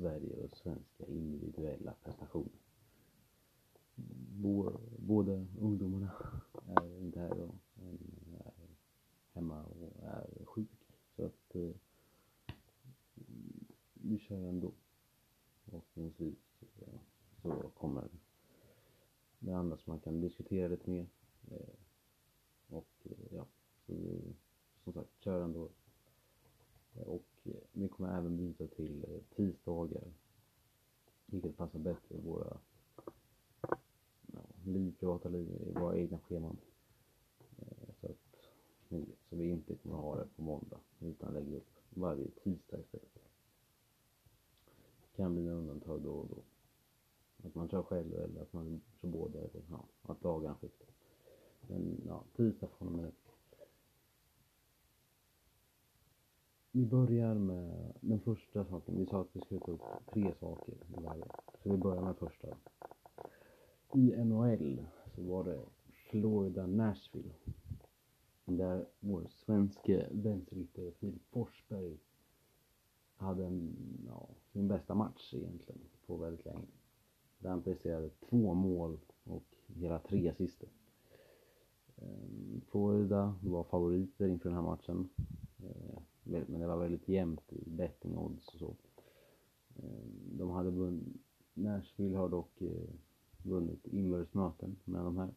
Sverige och svenska individuella prestationer. Båda ungdomarna är inte här och en är hemma och är sjuk. Så att eh, vi kör ändå. Förhoppningsvis eh, så kommer det andra som man kan diskutera lite mer. Eh, och eh, ja, så vi som sagt kör ändå. Och vi kommer även byta till eh, tisdagar. Vilket passar bättre i våra ja, liv, privata liv, i våra egna scheman. Eh, så att så vi inte kommer ha det på måndag utan lägger upp varje tisdag istället. Det kan bli undantag då och då. Att man kör själv eller att man kör båda eller ja, att dagarna skiftar. Men ja, tisdag från och med nu. Vi börjar med den första saken. Vi sa att vi skulle ta upp tre saker i varje. Så vi börjar med första. I NHL så var det Florida Nashville. Där vår svenske vänsterytter Filip Forsberg hade en, ja, sin bästa match egentligen på väldigt länge. Där han presterade två mål och hela tre assister. Ehm, Florida var favoriter inför den här matchen. Ehm, men det var väldigt jämnt i betting odds och så. Eh, de hade vunnit, Nashville har dock eh, vunnit inbördes möten med de här.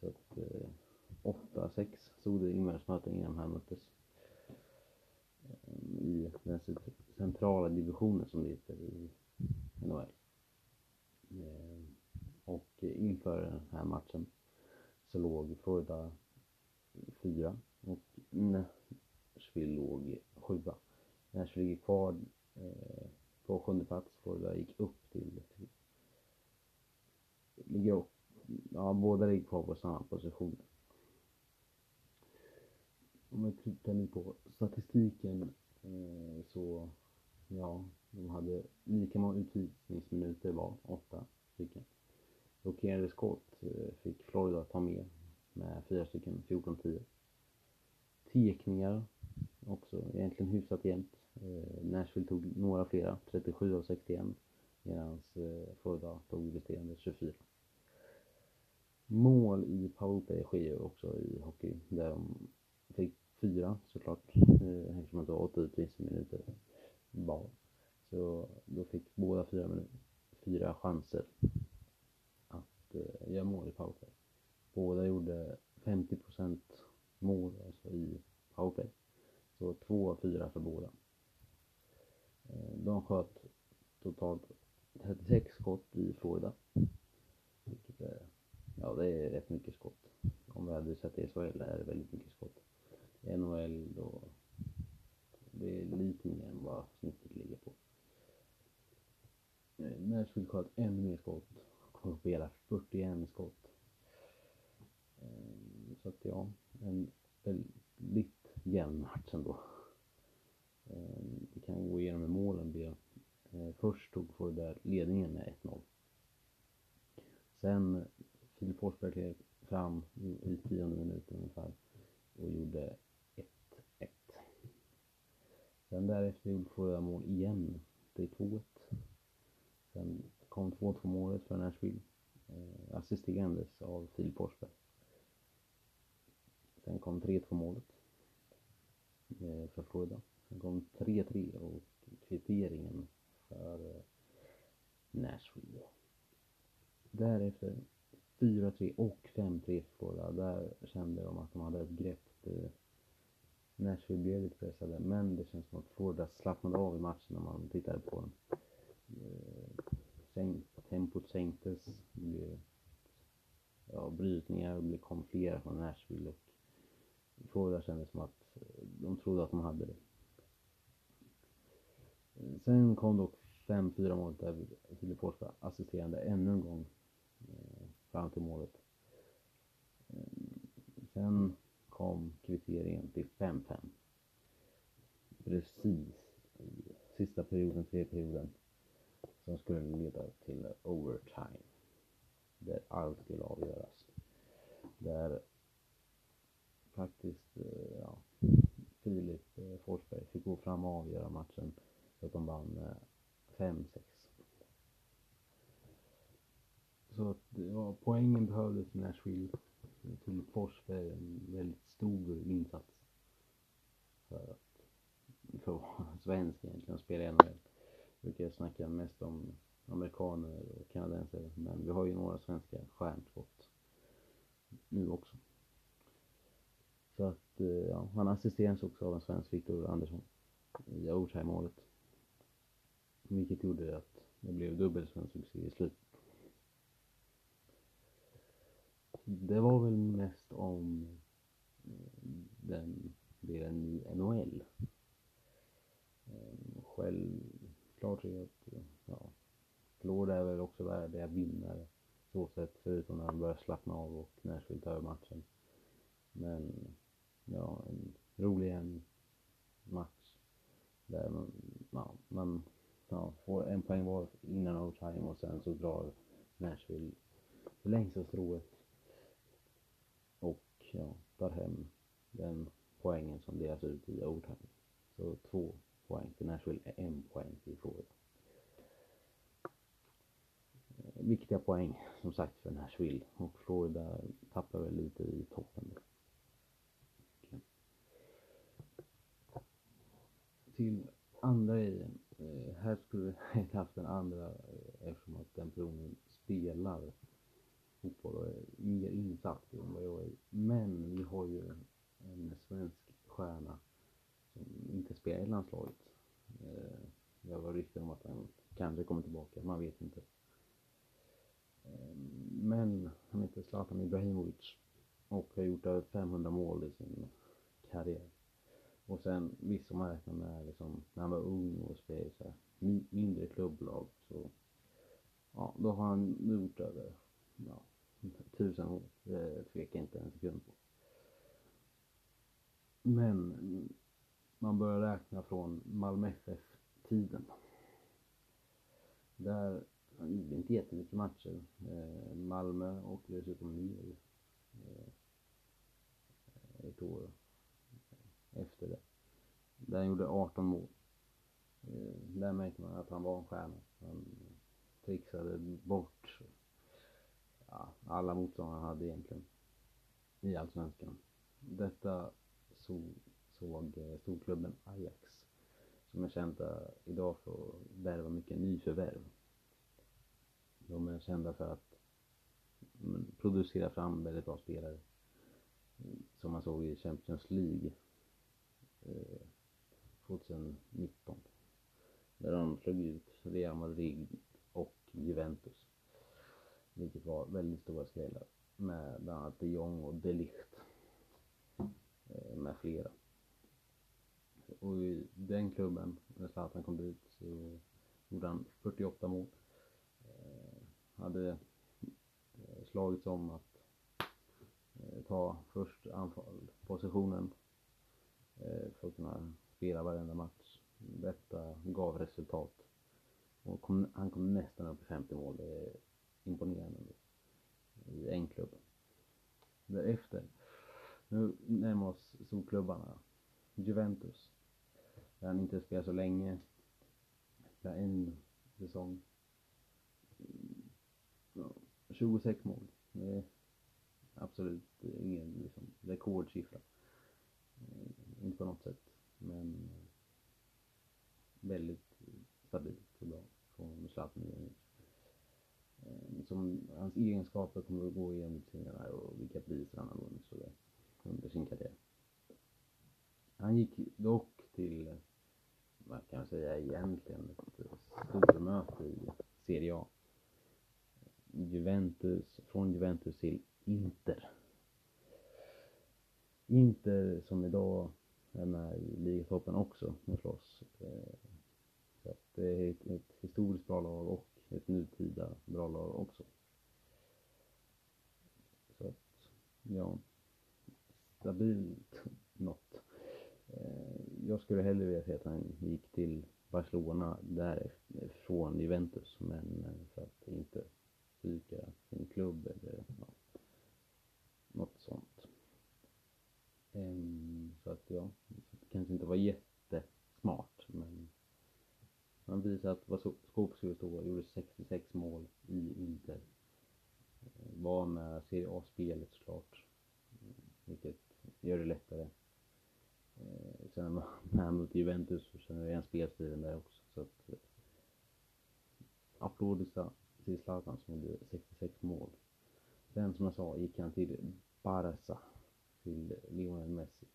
Så att eh, 8-6 stod det inbördes möten innan de här möttes. I den centrala divisionen som det heter i NHL. Och inför den här matchen så låg Florida 4 och Nashville låg sjua. Nashville ligger kvar eh, på sjunde plats. Florida gick upp till ligger upp, ja båda ligger kvar på samma positioner. Om vi tittar nu på statistiken eh, så ja, de hade lika många utvisningsminuter var, åtta stycken. Blockerade skott eh, fick Florida ta med, med fyra stycken, 14-10. Tekningar, också egentligen hyfsat jämnt. Eh, Nashville tog några flera, 37 av 61, medan eh, Florida tog resterande 24. Mål i powerplay sker ju också i hockey, där de fick fyra såklart, eh, eftersom det var åtta utvisningsminuter var. Så då fick båda fyra, fyra chanser att eh, göra mål i powerplay. Båda gjorde 50% mål alltså i powerplay. Så två av fyra för båda. Eh, de sköt totalt 36 skott i Florida. Vilket är, ja det är rätt mycket skott. Om vi hade sett det i SHL är det väldigt mycket skott. I NHL då, det är lite mer än vad snittet ligger på. Eh, Nashville sköt ännu mer skott. Kom upp hela 41 skott. Eh, så att ja, en väldigt jämn match ändå. Ehm, vi kan gå igenom hur målen blev. Eh, först tog där ledningen med 1-0. Sen Filip Forsberg klev fram i tionde minuten ungefär och gjorde 1-1. Sen därefter gjorde Florida mål igen. Det är 2-1. Sen kom 2-2 målet för Nashville. Eh, assisterandes av Filip Forsberg. Sen kom 3-2 målet Eh, för Florida. Sen kom 3-3 och kvitteringen för eh, Nashville. Därefter 4-3 och 5-3 Florida. Där kände de att de hade ett grepp. Nashville blev lite pressade men det känns som att Florida slappnade av i matchen när man tittade på den. Eh, tempot sänktes. Det blev ja, brytningar och det kom flera från Nashville och Florida kändes som att eh, de trodde att de hade det. Sen kom dock 5-4 målet där Filip Forsberg assisterande ännu en gång eh, fram till målet. Eh, sen kom kvitteringen till 5-5. Precis i sista perioden, tredje perioden, som skulle leda till overtime. Där allt skulle avgöras. Där faktiskt, eh, ja, Filip eh, Forsberg fick gå fram och avgöra matchen så att de vann eh, 5-6. Så att, ja, poängen behövdes i Nashville. Filip Forsberg en väldigt stor insats. För att, för att vara svensk egentligen och spela i NHL. Brukar jag snacka mest om amerikaner och kanadensare. Men vi har ju några svenska stjärnskott nu också. Så att, eh, ja, han assisterades också av en svensk, Viktor Andersson, i overtime-målet. Vilket gjorde att det blev dubbel svensk succé i slutet. Det var väl mest om eh, den delen i NHL. Eh, självklart är att, ja, Florida är väl också värdiga vinnare så sätt, förutom när de börjar slappna av och Nashville tar över matchen. Men, ja, en rolig en match där man, ja, man ja, får en poäng var innan overtime och sen så drar Nashville det längsta strået och ja, tar hem den poängen som delas ut i overtime. Så två poäng till Nashville, en poäng till Florida. Viktiga poäng som sagt för Nashville och Florida tappar väl lite i toppen. Till andra i eh, här skulle vi inte haft den andra eh, eftersom att den personen spelar fotboll och är mer insatt än vad jag är. Men vi har ju en svensk stjärna som inte spelar i landslaget. Eh, jag var rykten om att han kanske kommer tillbaka, man vet inte. Eh, men han heter Zlatan Ibrahimovic och har gjort över 500 mål i sin karriär. Och sen visst om man räknar med liksom, när han var ung och spelade så här, mindre klubblag så ja, då har han gjort över ja, tusen år. Det tvekar inte en sekund på. Men man börjar räkna från Malmö FF-tiden. Där han gjorde inte jättemycket matcher. Eh, Malmö och dessutom ner eh, ett år efter det. Där han gjorde 18 mål. Eh, där märkte man att han var en stjärna. Han trixade bort ja, alla motståndare han hade egentligen i Allsvenskan. Detta såg, såg eh, storklubben Ajax som är kända idag för att värva mycket nyförvärv. De är kända för att mm, producera fram väldigt bra spelare. Mm, som man såg i Champions League Eh, 2019. När Där de slog ut Real Madrid och Juventus. Vilket var väldigt stora skrällar. Med bland annat de Jong och de Ligt. Eh, med flera. Och i den klubben, när Zlatan kom dit, så gjorde han 48 mål. Eh, hade eh, slagits om att eh, ta först anfallspositionen Eh, för att kunna spela varenda match. Detta gav resultat. Och kom, han kom nästan upp i 50 mål. Det är imponerande i en klubb. Därefter, nu närmar oss storklubbarna. Juventus. Där han inte spelar så länge. Där en säsong. 26 mål. Det är absolut ingen liksom, rekordsiffra eh, inte på något sätt. Men eh, väldigt stabilt och bra från Zlatan eh, Som hans egenskaper kommer att gå igenom senare och vilka priser han har vunnit så det, under sin karriär. Han gick dock till, eh, vad kan jag säga egentligen, ett stormöte i Serie A. Juventus, från Juventus till Inter. Inter som idag är med i ligatoppen också och slåss. Eh, så att det är ett, ett historiskt bra lag och ett nutida bra lag också. Så att, ja, stabilt något. Eh, jag skulle hellre vilja se att han gick till Barcelona därifrån, Juventus, men eh, för att inte svika sin klubb eller ja, något sånt. Um, så att ja, det kanske inte var jättesmart men man visar att vad Skop skulle stå, gjorde 66 mål i Inter. Var med Serie A-spelet såklart. Vilket gör det lättare. Eh, sen var med mot Juventus så känner det igen spelstilen där också. Så att, eh, Applådisar applåder till Zlatan som gjorde 66 mål. Sen som jag sa gick han till Barca, till Lionel Messi.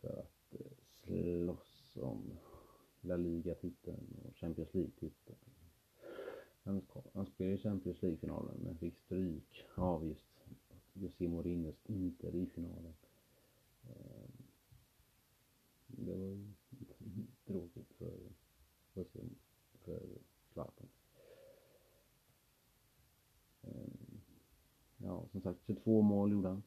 För att eh, slåss om La Liga-titeln och Champions League-titeln. Han, han spelade i Champions League-finalen men fick stryk av just José Mourinhos Inter i finalen. Ehm, det var ju tråkigt för, för, för Zlatan. Ehm, ja, som sagt 22 mål gjorde han.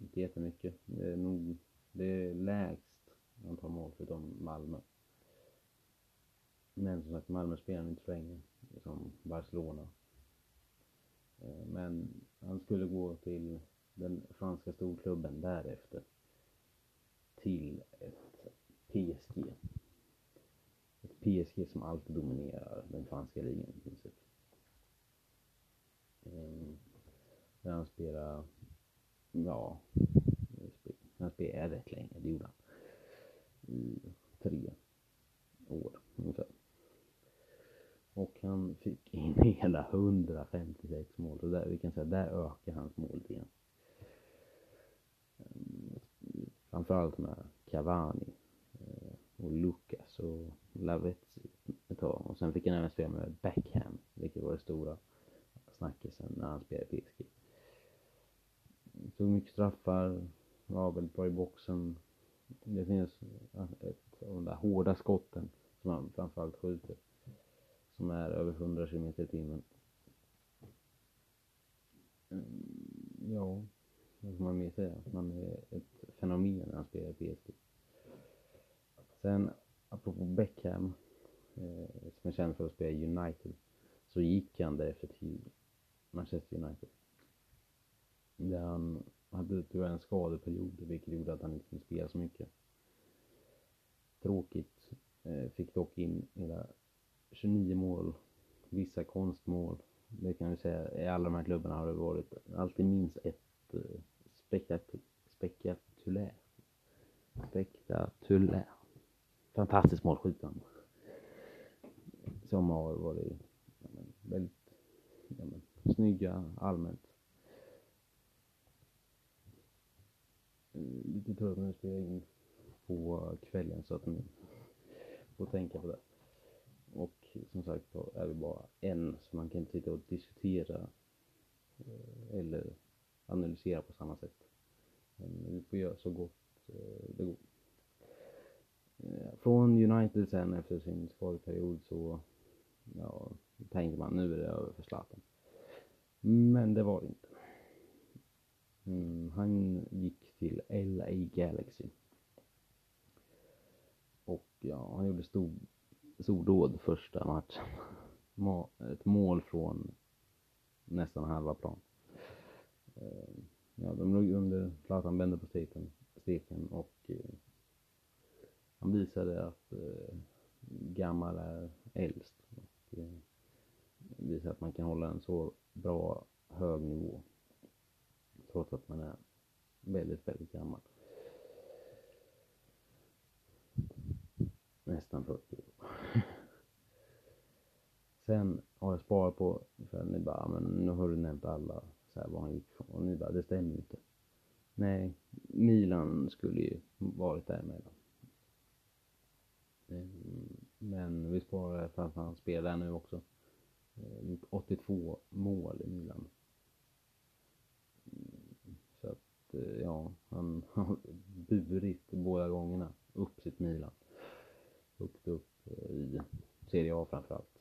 Inte jättemycket. Det är nog det är lägst antal mål förutom Malmö. Men som sagt, Malmö spelar inte så länge som Barcelona. Eh, men han skulle gå till den franska storklubben därefter. Till ett PSG. Ett PSG som alltid dominerar den franska ligan i princip. Ehm, där han spelade, ja, han spelade rätt länge, det gjorde han. I tre år ungefär. Och han fick in hela 156 mål. Så där, vi kan säga, där ökar hans mål igen. grann. Ehm, framförallt med Cavani eh, och Lucas och Lavetzi ett tag. Och sen fick han även spela med Beckham, vilket var det stora snackisen när han spelade i PSG. Tog mycket straffar, var väldigt bra i boxen. Det finns ett av de där hårda skotten som han framförallt skjuter. Som är över 100 km i timmen. Mm, ja, vad ska man mer säga? Man är ett fenomen när han spelar i PSG. Sen, apropå Beckham, eh, som är känd för att spela i United, så gick han därefter till Manchester United. Där han hade tyvärr en skadeperiod vilket gjorde att han inte kunde spela så mycket. Tråkigt. Eh, fick dock in hela 29 mål, vissa konstmål. Det kan vi säga, i alla de här klubbarna har det varit alltid minst ett eh, spektakulärt. Spektakulärt. Fantastiskt målskjutande. Som har varit ja, men, väldigt ja, men, snygga allmänt. Eh, lite trött när jag spelar in på kvällen så att ni får tänka på det. Som sagt är vi bara en så man kan inte sitta och diskutera eh, eller analysera på samma sätt. Men vi får göra så gott eh, det går. Eh, från United sen efter sin skadeperiod så ja, tänkte man nu är det över för Zlatan. Men det var det inte. Mm, han gick till LA Galaxy. Och ja, han gjorde stor, stordåd första matchen. Ett mål från nästan halva plan. Eh, ja, de låg under, Zlatan vände på steken, steken och eh, han visade att eh, gammal är äldst. Och, visade att man kan hålla en så bra hög nivå. Trots att man är väldigt, väldigt gammal. Nästan 40 år. Sen har jag sparat på, för ni bara, men nu har du nämnt alla, så här, var han gick från. Och ni bara, det stämmer ju inte. Nej, Milan skulle ju varit däremellan. Eh, men vi sparar för att han spelar där nu också. Eh, gjort 82 mål i Milan. Så att, eh, ja, han har burit båda gångerna upp sitt Milan. Högt upp eh, i Serie A framförallt.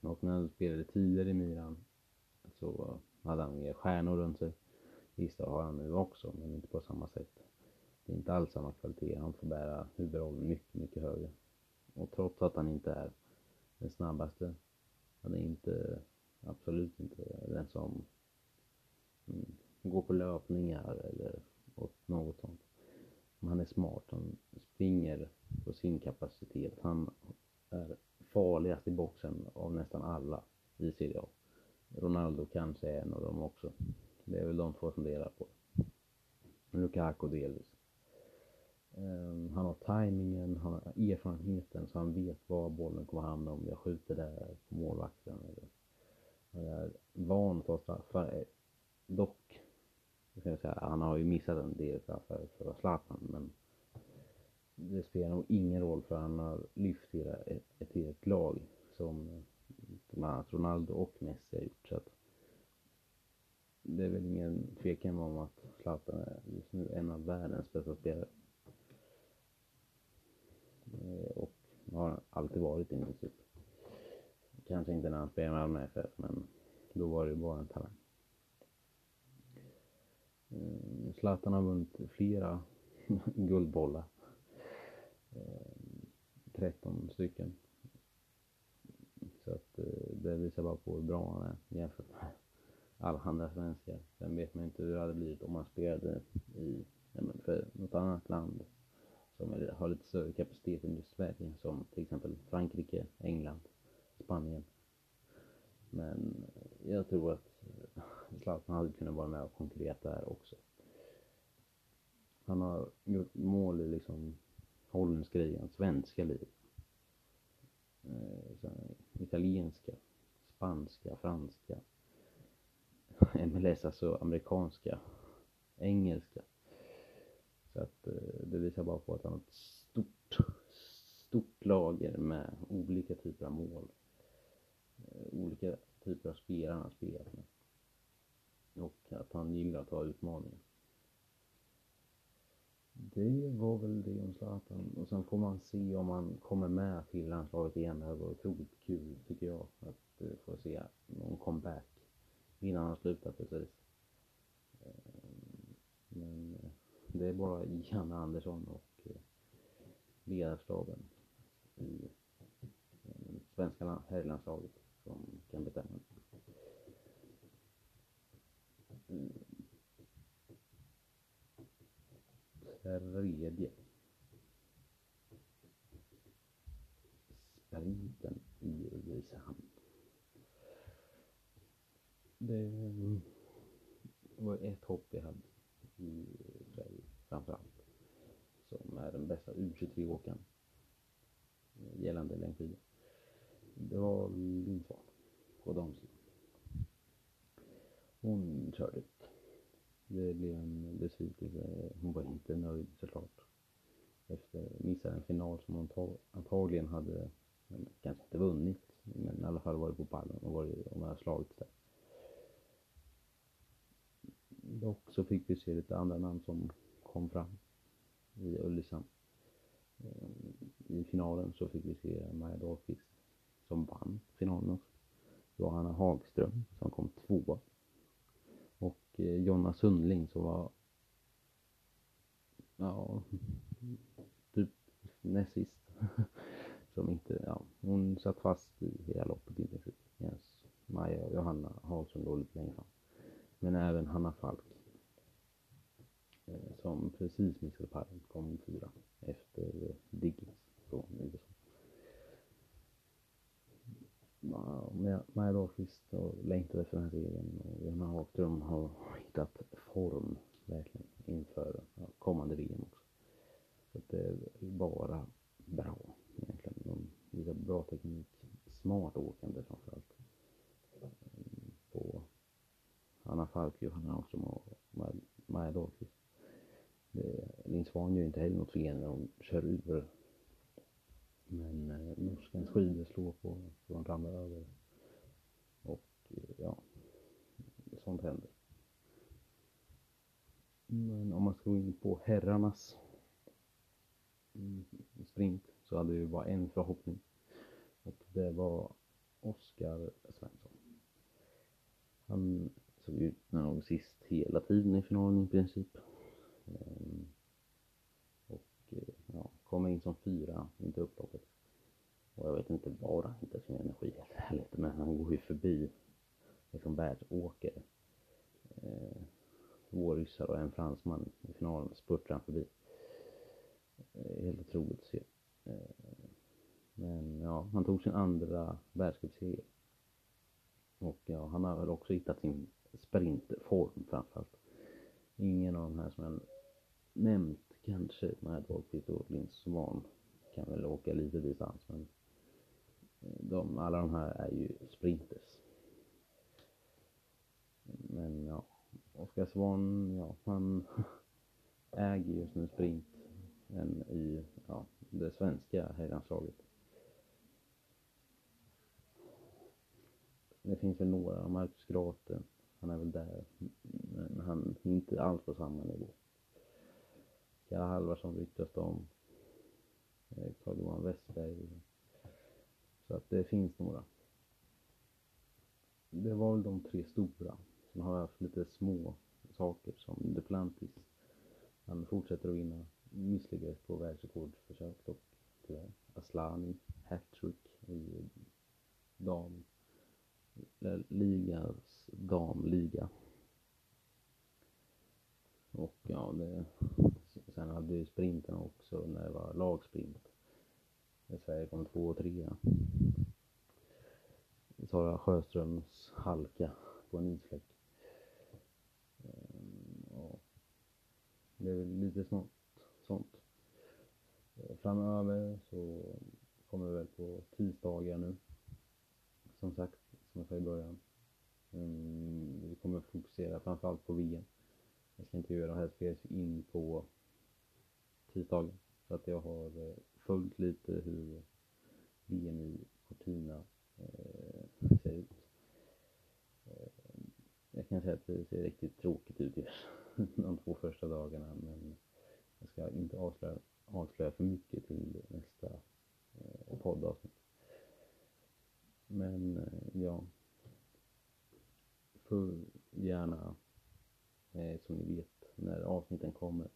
Och när han spelade tidigare i Milan så hade han mer stjärnor runt sig. Visst, det har han nu också, men inte på samma sätt. Det är inte alls samma kvalitet. Han får bära huvudrollen mycket, mycket högre. Och trots att han inte är den snabbaste han är inte, absolut inte den som mm, går på löpningar eller åt något sånt. Han är smart, han springer på sin kapacitet. Han är farligast i boxen av nästan alla i Serie A. Ronaldo kanske är en av dem också. Det är väl de två som delar på Lukaku delvis. Ehm, han har tajmingen, han har erfarenheten så han vet var bollen kommer hamna om jag skjuter där på målvakten. Eller, han är van att ta straffar. Eh, dock, ska jag säga, han har ju missat en del straffar för Zlatan men det spelar nog ingen roll för han har lyft hela ett, ett helt lag som bland annat Ronaldo och Messi har gjort. Så att det är väl ingen tvekan om att Zlatan är just nu en av världens bästa spelare. Eh, och har alltid varit i princip. Kanske inte när han spelade med Malmö FF, men då var det ju bara en talang. Eh, Zlatan har vunnit flera guldbollar. Eh, 13 stycken. Så att eh, det visar bara på hur bra han är jämfört med alla andra svenskar. Sen vet man inte hur det hade blivit om man spelade i, för något annat land som har lite större kapacitet än just Sverige, som till exempel Frankrike, England, Spanien. Men jag tror att Zlatan hade kunnat vara med och konkurrera där också. Han har gjort mål i liksom holländska ligan, svenska ligan, eh, italienska, spanska, franska, MLS, alltså amerikanska, engelska. Så att eh, det visar bara på att han har ett stort, stort lager med olika typer av mål. Eh, olika typer av spelare han har spelat med. Och att han gillar att ta utmaningar. Det var väl det om Zlatan. Och sen får man se om han kommer med till landslaget igen. Det hade varit otroligt kul tycker jag. Att eh, få se någon comeback innan han slutar precis. Eh, men eh, det är bara Janne Andersson och ledarstaben i svenska herrlandslaget som kan bestämma. det. Tredje. Sprinten i Ulricehamn. Det var ett hopp jag hade i berg, framförallt. Som är den bästa U23-åkaren gällande längdskidor. Det var Lindsvan på damsidan. Hon körde det blev en besvikelse. Hon var inte nöjd såklart. Efter missade en final som hon antagligen hade, kanske inte vunnit, men i alla fall varit på pallen och varit, om hade slagits där. Dock så fick vi se lite andra namn som kom fram i Ulricehamn. Eh, I finalen så fick vi se Maja Dahlqvist som vann finalen också. Johanna Hagström som kom tvåa och eh, Jonna Sundling som var ja, typ näst sist. som inte, ja, hon satt fast i hela loppet i princip. Yes. Maja och Johanna Hansson låg lite längre fram. Men även Hanna Falk. Eh, som precis missade pallen, kom fyra efter Diggins från USA. Maja Dahlqvist och längtat efter den här serien och Johanna Hagström har hittat form verkligen inför kommande VM också. Så att det är bara bra egentligen. De visar bra teknik, smart åkande framförallt. På Hanna Falk, Johanna Hagström och Maja Dahlqvist. Linn Svahn gör inte heller något fel när hon kör ur men eh, norskens skidor slår på så de ramlar över. Och eh, ja, sånt händer. Men om man ska gå in på herrarnas mm, sprint så hade vi bara en förhoppning. Och det var Oskar Svensson. Han såg ut nog sist hela tiden i finalen i princip. Ehm, och eh, ja, kom in som fyra inte upploppet. Och jag vet inte var han hittar sin energi helt ärligt, men han går ju förbi liksom världsåkare. Eh, två ryssar och en fransman i finalen spurtar han förbi. Eh, helt otroligt att se. Eh, Men ja, han tog sin andra världscupseger. Och ja, han har väl också hittat sin sprintform framförallt. Ingen av de här som jag nämnt kanske, Madwalk, Peter och Linn Svan, kan väl åka lite distans men eh, de, alla de här är ju sprinters. Men ja, Oskar Svan, ja, han äger just nu sprint i ja, det svenska herrlandslaget. Det finns väl några, Marcus Graten, han är väl där, men han är inte alls på samma nivå. Kalle Halvarsson ryktas om, eh, Carl-Johan Westberg. Så att det finns några. Det var väl de tre stora. Sen har jag haft lite små saker som Duplantis. Han fortsätter att vinna. Misslyckades på världsrekordförsök dock tyvärr. Aslani, hattrick i dam ligas damliga. Och ja, det, sen hade vi sprinten också när det var lagsprint. Där Sverige kom två och trea. Sara Sjöströms halka på en isfläck. Ehm, ja, det är väl lite smått sånt. Framöver så kommer vi väl på tisdagar nu. Som sagt, som jag sa i början. Mm, vi kommer fokusera framförallt på VM. Jag ska inte göra helst spelas in på tisdagen. Så att jag har eh, följt lite hur VM i Cortina eh, ser ut. Eh, jag kan säga att det ser riktigt tråkigt ut just de två första dagarna men jag ska inte avslöja, avslöja för mycket till nästa eh, poddavsnitt. Men eh, ja, följ gärna eh, som ni vet när avsnitten kommer.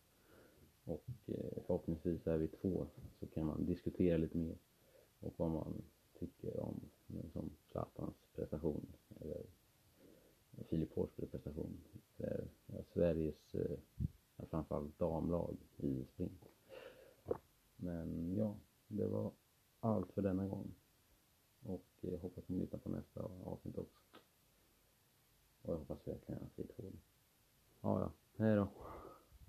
Och eh, förhoppningsvis är vi två så kan man diskutera lite mer och vad man tycker om som Zlatans prestation eller Filip Forsbergs prestation. Eller ja, Sveriges eh, framförallt damlag i sprint. Men ja, det var allt för denna gång.